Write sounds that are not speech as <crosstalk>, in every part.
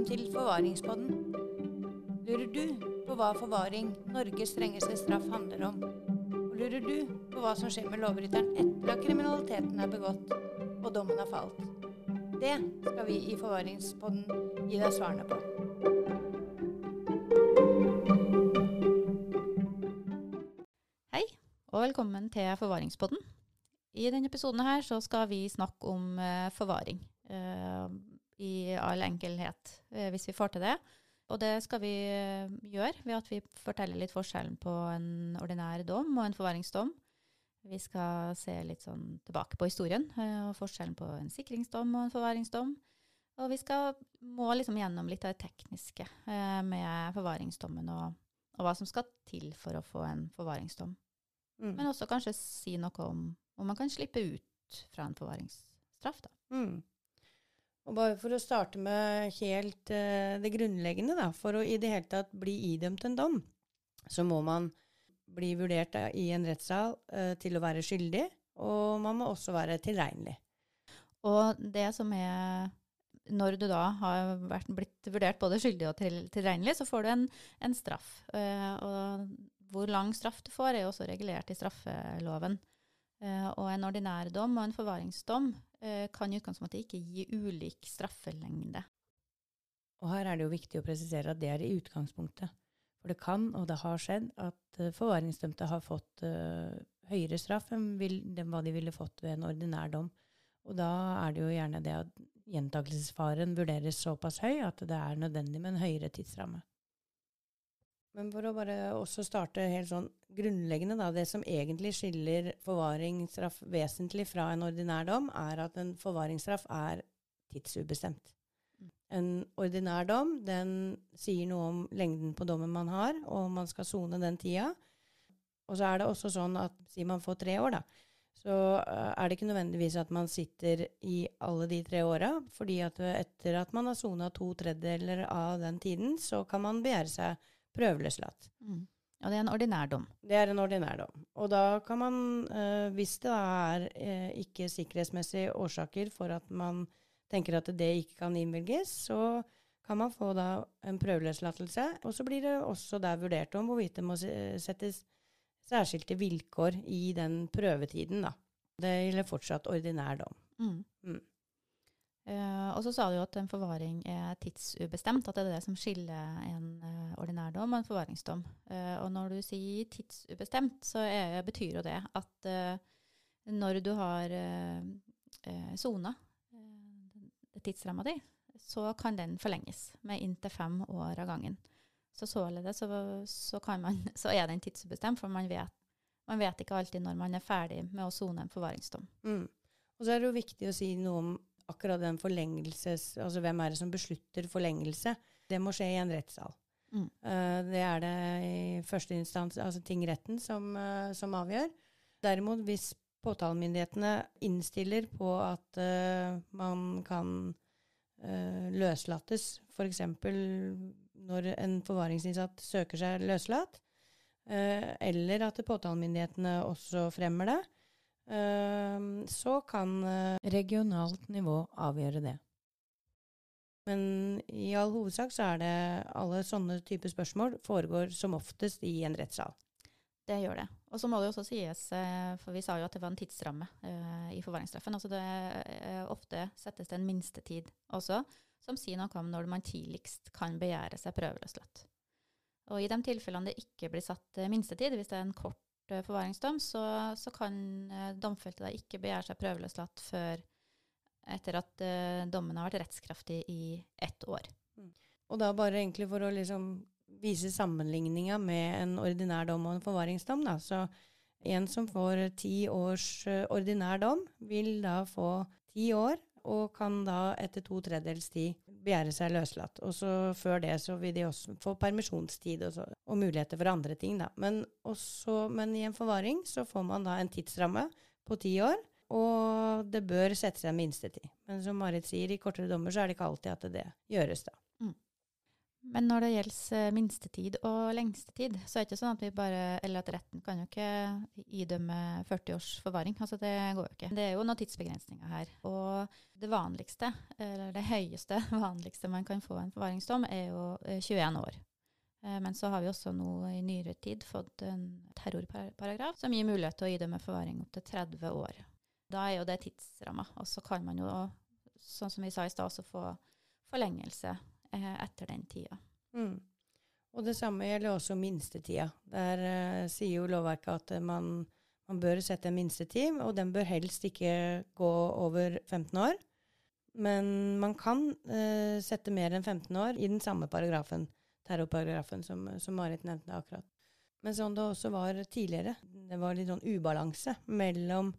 Velkommen til Forvaringspodden. Lurer du på hva forvaring, Norges strengeste straff, handler om? Og lurer du på hva som skjer med lovbryteren etter at kriminaliteten er begått og dommen har falt? Det skal vi i Forvaringspodden gi deg svarene på. Hei, og velkommen til Forvaringspodden. I denne episoden her så skal vi snakke om eh, forvaring. eh, I all enkelhet, hvis vi får til det. Og det skal vi eh, gjøre ved at vi forteller litt forskjellen på en ordinær dom og en forvaringsdom. Vi skal se litt sånn tilbake på historien, eh, og forskjellen på en sikringsdom og en forvaringsdom. Og vi skal må liksom gjennom litt av det tekniske eh, med forvaringsdommen, og, og hva som skal til for å få en forvaringsdom. Mm. Men også kanskje si noe om om man kan slippe ut fra en forvaringsstraff. Da. Mm. Og bare for å starte med helt uh, det grunnleggende, da. For å i det hele tatt bli idømt en dom, så må man bli vurdert da, i en rettssal uh, til å være skyldig, og man må også være tilregnelig. Og det som er Når du da har vært, blitt vurdert både skyldig og til, tilregnelig, så får du en, en straff. Uh, og hvor lang straff du får, er jo også regulert i straffeloven. Uh, og en ordinær dom og en forvaringsdom kan i utgangspunktet ikke gi ulik straffelengde. Og her er det jo viktig å presisere at det er i utgangspunktet. For det kan, og det har skjedd, at eh, forvaringsdømte har fått uh, høyere straff enn hva de ville fått ved en ordinær dom. Og da er det jo gjerne det at gjentakelsesfaren vurderes såpass høy at det er nødvendig med en høyere tidsramme. Men for å bare også starte helt sånn grunnleggende, da. Det som egentlig skiller forvaringsstraff vesentlig fra en ordinær dom, er at en forvaringsstraff er tidsubestemt. En ordinær dom den sier noe om lengden på dommen man har, og om man skal sone den tida. Og så er det også sånn at sier man får tre år, da, så eh, er det ikke nødvendigvis at man sitter i alle de tre åra. fordi at etter at man har sona to tredjedeler av den tiden, så kan man begjære seg prøveløslatt. Mm. Og det er en ordinær dom. Det er en ordinær dom. Og da kan man, eh, hvis det er eh, ikke sikkerhetsmessige årsaker for at man tenker at det ikke kan innvilges, så kan man få da en prøveløslatelse. Og så blir det også der vurdert om hvorvidt det må se- settes særskilte vilkår i den prøvetiden, da. Det gjelder fortsatt ordinær dom. Mm. Mm. Eh, og så sa du jo at en forvaring er tidsubestemt, at det er det som skiller en uh, ordinær dom og en forvaringsdom. Uh, og når du sier tidsubestemt, så er, betyr jo det at når du har sona tidsramma di, så kan den forlenges med inntil fem år av gangen. Så således så, så, man, <laughs> så er den tidsubestemt, for man vet, man vet ikke alltid når man er ferdig med å sone en forvaringsdom. Mm. Og så er det jo viktig å si noe om akkurat den forlengelses... Altså hvem er det som beslutter forlengelse? Det må skje i en rettssal. Mm. Eh, det er det i første instans, altså tingretten, som, eh, som avgjør. Derimot, hvis påtalemyndighetene innstiller på at uh, man kan uh, løslates, f.eks. når en forvaringsinnsatt søker seg løslatt, eller at påtalemyndighetene også fremmer det, så kan eh, regionalt nivå avgjøre det. Men i all hovedsak så er det alle sånne typer spørsmål foregår som oftest i en rettssal. Det gjør det. Og så må det jo også sies, eh, for vi sa jo at det var en tidsramme eh, i forvaringsstraffen. Altså det ofte settes det en minstetid også, som sier noe om når man tidligst kan begjære seg prøveløslatt. Og i de tilfellene det ikke blir satt eh, minstetid, hvis det er en kort forvaringsdom, så, så kan eh, domfelte da ikke begjære seg prøveløslatt før etter at eh, dommen har vært rettskraftig i ett år. Og da bare egentlig for å liksom vise sammenligninga med en ordinær dom og en forvaringsdom, da. Så en som får ti års eh, ordinær dom, vil da få ti år, og kan da etter to tredjedels tid begjære seg løslatt. Og så før det så vil de også få permisjonstid og, så, og muligheter for andre ting, da. Men, også, men i en forvaring så får man da en tidsramme på ti år. Og det bør settes en minstetid. Men som Marit sier, i kortere dommer så er det ikke alltid at det gjøres, da. Men når det gjelder eh, minstetid og lengstetid, så er det ikke sånn at vi bare Eller at retten kan jo ikke idømme 40 års forvaring. Altså det går jo ikke. Det er jo noen tidsbegrensninger her. Og det vanligste, eller det høyeste <laughs> vanligste man kan få en forvaringsdom, er jo 21 eh, år. Eh, men så har vi også nå i nyere tid fått en terrorparagraf som gir mulighet til å idømme forvaring opptil 30 år. Da er jo det tidsramma. Og så kan man jo, sånn som vi sa i stad, også få forlengelse eh, etter den tida. Mm. Og det samme gjelder også minstetida. Der eh, sier jo lovverket at eh, man, man, bør sette en minstetid, og den bør helst ikke gå over 15 år. Men man kan eh, sette mer enn 15 år i den samme paragrafen, terrorparagrafen, som, som Marit nevnte akkurat. Men sånn det også var tidligere, det var litt sånn ubalanse mellom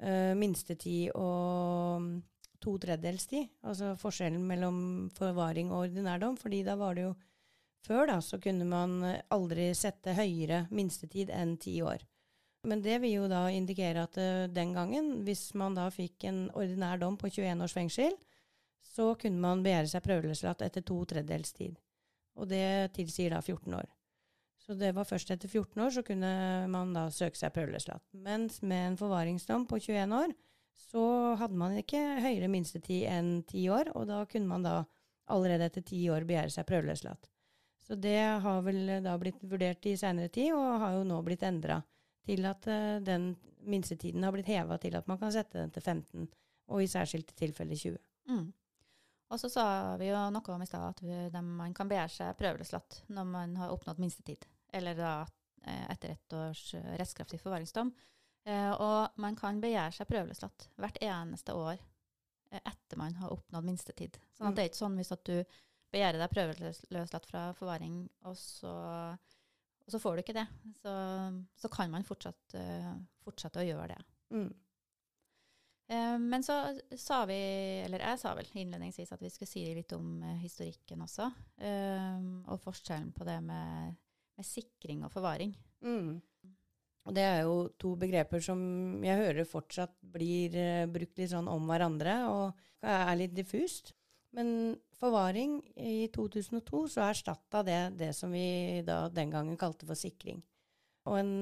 eh, minstetid og to tredjedels tid. Altså forskjellen mellom forvaring og ordinærdom. fordi da var det jo Før da, så kunne man aldri sette høyere minstetid enn ti år. Men det vil jo da indikere at uh, den gangen, hvis man da fikk en ordinær dom på 21 års fengsel, så kunne man begjære seg prøveløslatt etter to tredjedels tid. Og det tilsier da 14 år. Så det var først etter 14 år så kunne man da søke seg prøveløslatt. Mens med en forvaringsdom på 21 år, så hadde man ikke høyere minstetid enn ti år, og da kunne man da allerede etter ti år begjære seg prøveløslatt. Så det har vel da blitt vurdert i seinere tid, og har jo nå blitt endra til at uh, den minstetiden har blitt heva til at man kan sette den til 15, og i særskilte tilfeller 20. Mm. Og så sa vi jo noe om i stad at man kan begjære seg prøveløslatt når man har oppnådd minstetid, eller da eh, etter ett års eh, rettskraftig forvaringsdom. Eh, og man kan begjære seg prøveløslatt hvert eneste år eh, etter man har oppnådd minstetid. Sånn at mm. det er ikke sånn hvis at du begjærer deg prøveløslatt fra forvaring, og så, og så, får du ikke det. Så, så kan man fortsatt, uh, fortsette å gjøre det. Mm. Men så sa vi, eller jeg sa vel innledningsvis at vi skulle si litt om historikken også. og forskjellen på det med, med sikring og forvaring. Mm. Og det er jo to begreper som jeg hører fortsatt blir uh, brukt litt sånn om hverandre, og er litt diffust. Men forvaring i 2002 så erstatta det det som vi da den gangen kalte for sikring. Og, en,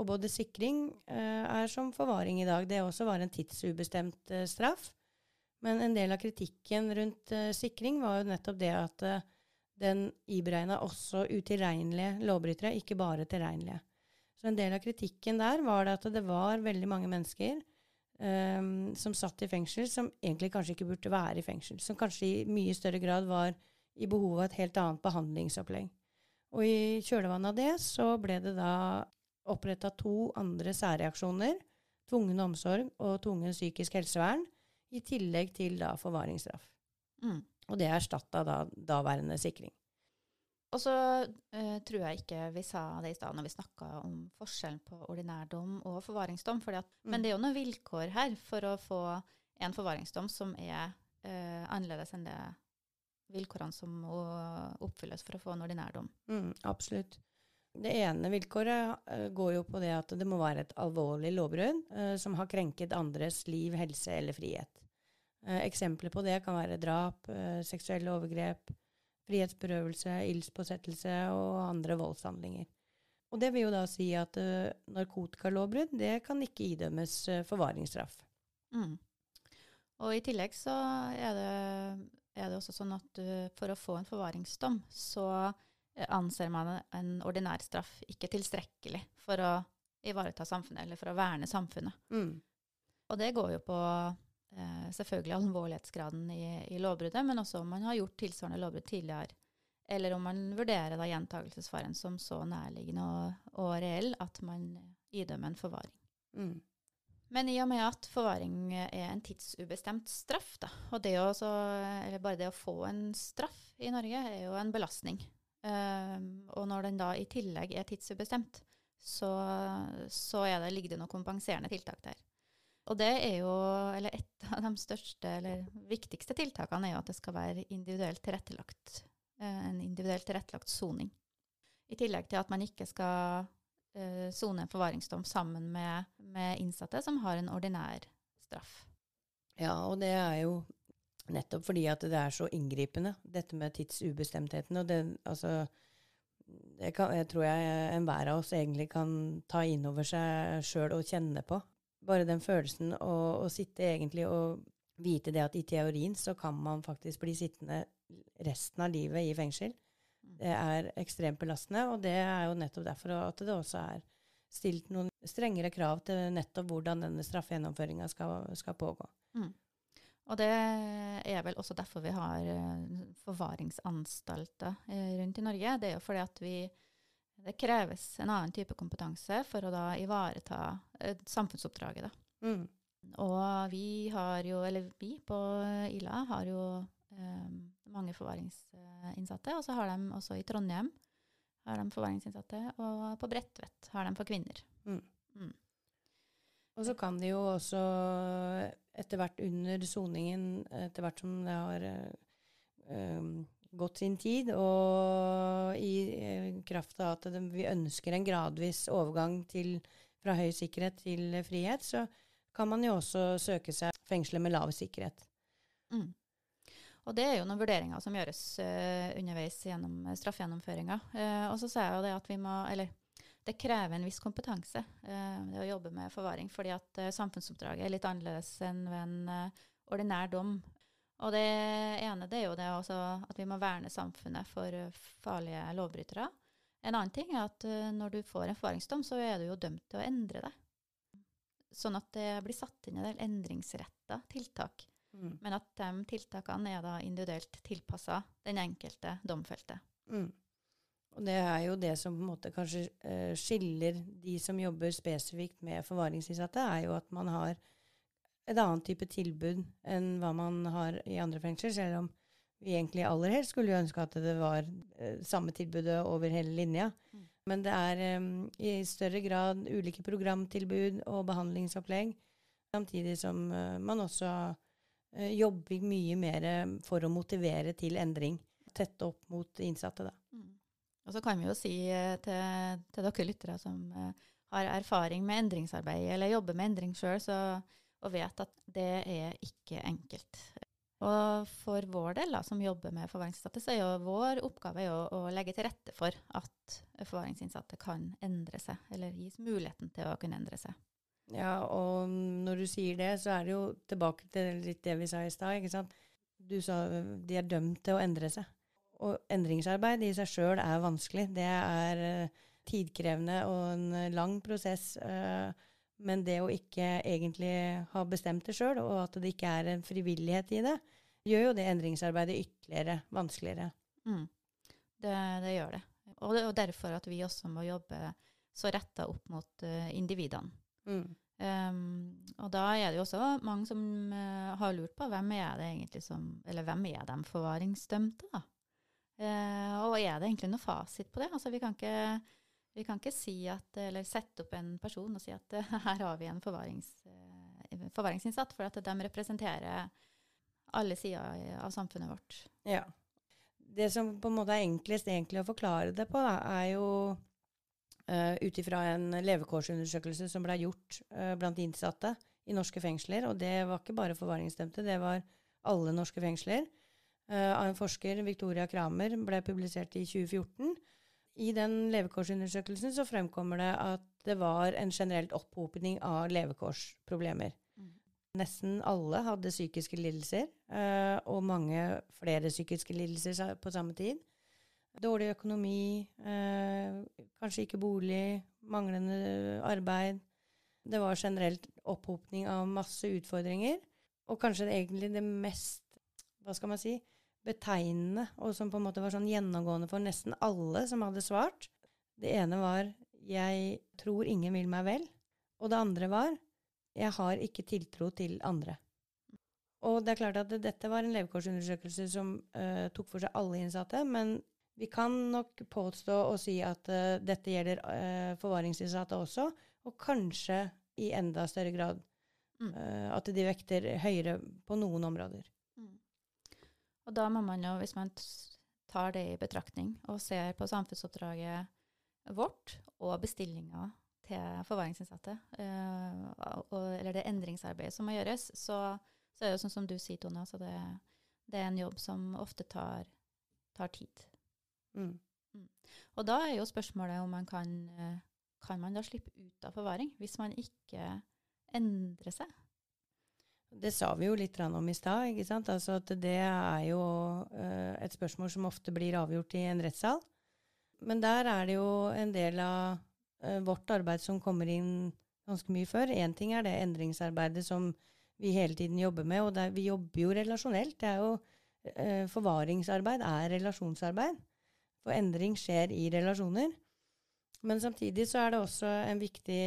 og både sikring uh, er som forvaring i dag. Det også var en tidsubestemt uh, straff. Men en del av kritikken rundt sikring var jo nettopp det at den iberegna også utilregnelige lovbrytere, ikke bare tilregnelige. Så en del av kritikken der var det at det var veldig mange mennesker um, som satt i fengsel, som egentlig kanskje ikke burde være i fengsel. Som kanskje i mye større grad var i behov av et helt annet behandlingsopplegg. Og i kjølvannet av det så ble det da oppretta to andre særreaksjoner. Tvungen omsorg og tvungen psykisk helsevern. I tillegg til da forvaringsstraff. Mm. Og det erstatta da daværende sikring. Og så uh, tror jeg ikke vi sa det i stad når vi snakka om forskjellen på ordinærdom og forvaringsdom. At, mm. Men det er jo noen vilkår her for å få en forvaringsdom som er uh, annerledes enn det vilkårene som må oppfylles for å få en ordinærdom. Mm, absolutt. Det ene vilkåret uh, går jo på det at det må være et alvorlig lovbrudd som har krenket andres liv, helse eller frihet. eksempler på det kan være drap, seksuelle overgrep, frihetsberøvelse, ildspåsettelse og andre voldshandlinger. Og det vil jo da si at uh, narkotikalovbrudd det kan ikke idømmes uh, forvaringsstraff. Mm. Og i tillegg så er det, er det også sånn at uh, for å få en forvaringsdom, så anser man en ordinær straff ikke tilstrekkelig for å ivareta samfunnet, eller for å verne samfunnet. Mm. Og det går jo på selvfølgelig alvorlighetsgraden i, i, lovbruddet, men også om man har gjort tilsvarende lovbrudd tidligere. Eller om man vurderer da gjentakelsesfaren som så nærliggende og, og reell at man idømmer en forvaring. Mm. Men i og med at forvaring er en tidsubestemt straff, da, og det også, eller bare det å få en straff i Norge er jo en belastning. Um, og når den da i tillegg er tidsubestemt, så, så det, ligger det noen kompenserende tiltak der. Og det er jo, eller et av de største eller viktigste tiltakene er jo at det skal være individuelt tilrettelagt, eh, en individuelt tilrettelagt soning. I tillegg til at man ikke skal eh, sone en forvaringsdom sammen med, med, innsatte som har en ordinær straff. Ja, og det er jo Nettopp fordi at det er så inngripende, dette med tidsubestemtheten. Og det, altså, det kan, jeg tror jeg enhver av oss egentlig kan ta inn over seg sjøl og kjenne på. Bare den følelsen å, å, sitte egentlig og vite det at i teorien så kan man faktisk bli sittende resten av livet i fengsel. Mm. Det er ekstremt belastende, og det er jo nettopp derfor at det også er stilt noen strengere krav til nettopp hvordan denne straffegjennomføringa skal, skal, pågå. Mm. Og det er vel også derfor vi har eh, forvaringsanstalter eh, rundt i Norge. Det er jo fordi at vi det kreves en annen type kompetanse for å da ivareta eh, samfunnsoppdraget. Da. Mm. Og vi har jo, eller vi på Ila har jo um, mange forvaringsinnsatte. Og så har de også i Trondheim har de forvaringsinnsatte, og på Bredtvet har de for kvinner. Mm. Mm. Og så kan de jo også etter hvert under soningen, etter hvert som det har øh, gått sin tid, og i øh, kraft av at vi ønsker en gradvis overgang til, fra høy sikkerhet til frihet, så kan man jo også søke seg fengsler med lav sikkerhet. Mm. Og det er jo noen vurderinger som gjøres uh, underveis gjennom straffegjennomføringa. Uh, og så sier jeg jo det at vi må Eller det krever en viss kompetanse uh, det å jobbe med forvaring, fordi at eh, samfunnsoppdraget er litt annerledes enn ved en eh, ordinær dom. Og det ene det er jo det at vi må verne samfunnet for farlige lovbrytere. En annen ting er at når du får en forvaringsdom, så er du jo dømt til å endre det. Sånn at det blir satt inn en del endringsretta tiltak. Mm. Men at de tiltakene er da individuelt tilpassa den enkelte domfelte. Mm. Og det er jo det som på en måte kanskje uh, skiller de som jobber spesifikt med forvaringsinnsatte, er jo at man har et annet type tilbud enn hva man har i andre fengsler, selv om vi egentlig aller helst skulle ønske at det var uh, samme tilbudet over hele linja. Mm. Men det er um, i større grad ulike programtilbud og behandlingsopplegg, samtidig som uh, man også jobber mye mer for å motivere til endring, tette opp mot innsatte. da. Og så kan vi jo si eh, til, til dere lyttere som har erfaring med endringsarbeid, eller jobber med endring sjøl, og vet at det er ikke enkelt. Og for vår del, da, som jobber med forvaringsinnsatte, så er jo vår oppgave å, å, legge til rette for at forvaringsinnsatte kan endre seg, eller gis muligheten til å kunne endre seg. Ja, og når du sier det, så er det jo tilbake til litt det vi sa i stad. ikke sant? Du sa de er dømt til å endre seg. Og endringsarbeid i seg sjøl er vanskelig. Det er uh, tidkrevende og en lang prosess. Uh, men det å ikke egentlig ha bestemt det sjøl, og at det ikke er en frivillighet i det, gjør jo det endringsarbeidet ytterligere vanskeligere. Mm. Det, det, gjør det. Og, det. og, derfor at vi også må jobbe så retta opp mot individene. Mm. Um, og da er det jo også mange som har lurt på hvem er det egentlig som Eller hvem er de forvaringsdømte, da? Uh, og er det egentlig noe fasit på det? Altså, vi kan ikke, vi kan ikke si at, eller sette opp en person og si at <laughs> her har vi en forvarings, uh, forvaringsinnsatt, for at de representerer alle sider av samfunnet vårt. Ja. Det som på en måte er enklest egentlig å forklare det på, da, er jo uh, ut ifra en levekårsundersøkelse som ble gjort uh, blant innsatte i norske fengsler. Og det var ikke bare forvaringsdømte, det var alle norske fengsler. Uh, av en forsker, Victoria Kramer, ble publisert i 2014. I den levekårsundersøkelsen så fremkommer det at det var en generelt opphopning av levekårsproblemer. Mm. Nesten alle hadde psykiske lidelser, uh, og mange flere psykiske lidelser på samme tid. Dårlig økonomi, uh, kanskje ikke bolig, manglende arbeid. Det var generelt opphopning av masse utfordringer. Og kanskje det egentlig det mest Hva skal man si? Betegnende, og som på en måte var sånn gjennomgående for nesten alle som hadde svart. Det ene var 'jeg tror ingen vil meg vel', og det andre var 'jeg har ikke tiltro til andre'. Og det er klart at dette var en levekårsundersøkelse som uh, tok for seg alle innsatte, men vi kan nok påstå og si at uh, dette gjelder uh, forvaringsinnsatte også, og kanskje i enda større grad mm. at de vekter høyere på noen områder. Og da må man jo, hvis man tar det i betraktning og ser på samfunnsoppdraget vårt og bestillinga til forvaringsinnsatte, uh, eller det endringsarbeidet som må gjøres, så, så, er det jo sånn som du sier, Tone, altså det, det er en jobb som ofte tar, tar tid. Mm. Og da er jo spørsmålet om man kan, eh, kan man da slippe ut av forvaring hvis man ikke endrer seg. Det sa vi jo litt om i stad. ikke sant? Altså at Det er jo uh, et spørsmål som ofte blir avgjort i en rettssal. Men der er det jo en del av uh, vårt arbeid som kommer inn ganske mye før. Én ting er det endringsarbeidet som vi hele tiden jobber med, og der, vi jobber jo relasjonelt. Det er jo uh, Forvaringsarbeid er relasjonsarbeid. For endring skjer i relasjoner. Men samtidig så er det også en viktig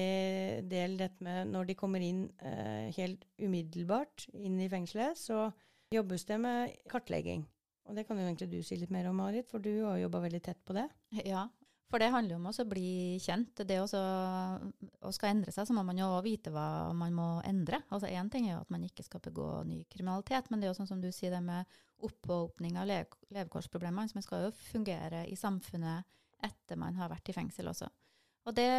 del dette med når de kommer inn eh, helt umiddelbart inn i fengselet, så jobbes det med kartlegging. Og det kan jo egentlig du si litt mer om, Marit, for du har jobba veldig tett på det. Ja, for det handler jo om å bli kjent. Det å skal endre seg, så må man jo vite hva man må endre. Altså Én ting er jo at man ikke skal begå ny kriminalitet, men det er jo sånn som du sier, det med oppåpning av levekårsproblemene. Man skal jo fungere i samfunnet etter man har vært i fengsel også. Og det,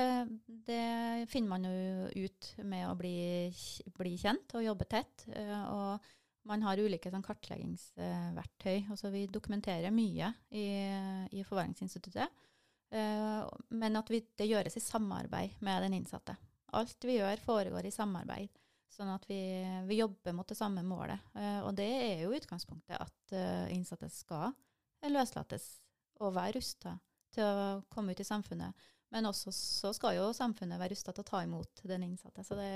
det finner man jo ut med å bli, bli kjent og jobbe tett. Eh, og man har ulike sånn, kartleggingsverktøy. Altså, vi dokumenterer mye i, i Forvaringsinstituttet. Uh, men at vi, det gjøres i samarbeid med den innsatte. Alt vi gjør, foregår i samarbeid. Sånn at vi, vi jobber mot det samme målet. Uh, og det er jo utgangspunktet at innsatte skal løslates og være rusta til å komme ut i samfunnet. Men også så skal jo samfunnet være rusta til å ta imot den innsatte. Så det,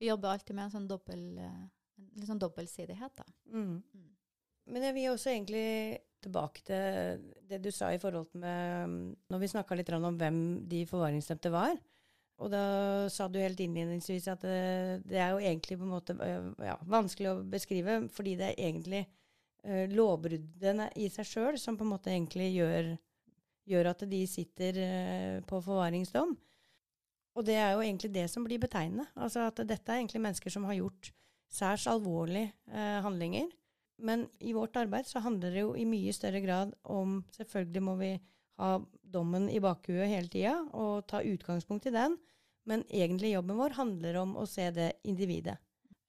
vi jobber alltid med en sånn dobbel, en sånn dobbeltsidighet. Da. Mm. Mm. Men jeg vil også egentlig tilbake til det du sa i forhold med Når vi snakka litt om hvem de forvaringsdømte var. Og da sa du helt innledningsvis at det, det, er jo egentlig på en måte ja, vanskelig å beskrive, fordi det er egentlig uh, lovbruddene i seg sjøl som på en måte egentlig gjør gjør at de sitter uh, på forvaringsdom. Og det er jo egentlig det som blir betegnende. Altså at dette er egentlig mennesker som har gjort særs alvorlige eh, handlinger. Men i vårt arbeid så handler det jo i mye større grad om Selvfølgelig må vi ha dommen i bakhuet hele tida og ta utgangspunkt i den. Men egentlig jobben vår handler om å se det individet.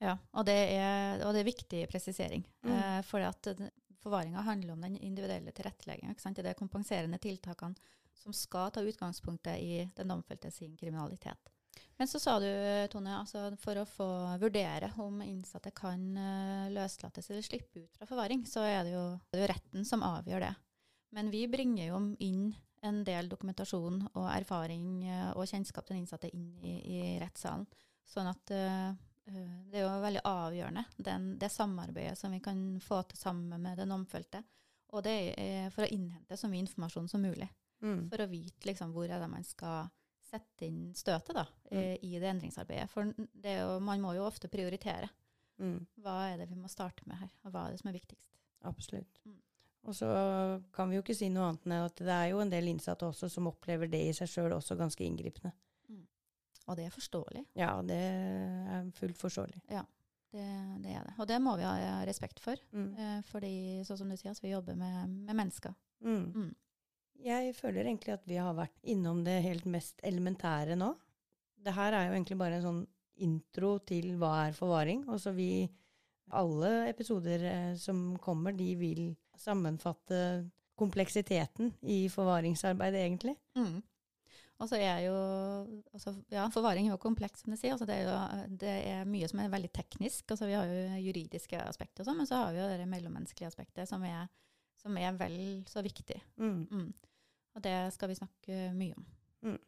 Ja, og det er, og det er viktig presisering. Mm. Eh, for at Forvaringa handler om den individuelle tilrettelegginga. Det er kompenserende tiltakene som skal ta utgangspunktet i den domfelte sin kriminalitet. Men så sa du, Tone, altså for å få vurdere om innsatte kan uh, løslates eller slippe ut fra forvaring, så er det, jo, det er jo retten som avgjør det. Men vi bringer jo inn en del dokumentasjon og erfaring uh, og kjennskap til den innsatte inn i, i rettssalen. Sånn at uh, Eh, det er jo veldig avgjørende, den, det samarbeidet som vi kan få til sammen med den omfølte. Og det er for å innhente så mye informasjon som mulig. Mm. For å vite liksom, hvor er det man skal sette inn støtet da, mm. i det endringsarbeidet. For jo, man må jo ofte prioritere. Mm. Hva er det vi må starte med her, og hva er det som er viktigst? Absolutt. Mm. Og så kan vi jo ikke si noe annet enn at det er jo en del innsatte også som opplever det i seg sjøl også ganske inngripende. Og det er forståelig. Ja, det er fullt forståelig. Ja, det, det er det. Og det må vi ha respekt for. Mm. Eh, fordi, sånn som du sier, vi jobber med, med mennesker. Mm. Mm. Jeg føler egentlig at vi har vært innom det helt mest elementære nå. Det her er jo egentlig bare en sånn intro til hva er forvaring. Og så vi Alle episoder eh, som kommer, de vil sammenfatte kompleksiteten i forvaringsarbeidet, egentlig. Mm. Og så er jo altså, ja, Forvaring er jo kompleks, som du sier. Altså, det, er jo, det er mye som er veldig teknisk. Altså, vi har jo juridiske aspekter, sånn, men så har vi jo det mellommenneskelige aspektet, som er, som er vel så viktig. Mm. Mm. Og det skal vi snakke mye om. Mm.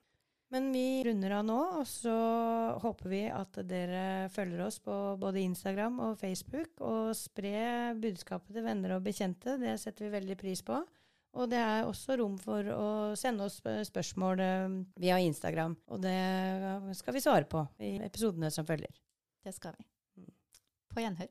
Men vi runder av nå, og så håper vi at dere følger oss på både Instagram og Facebook, og spre budskapet til venner og bekjente. Det setter vi veldig pris på. Og det er også rom for å sende oss spørsmål eh, via Instagram. Og det skal vi svare på i episodene som følger. Det skal vi. På gjenhør.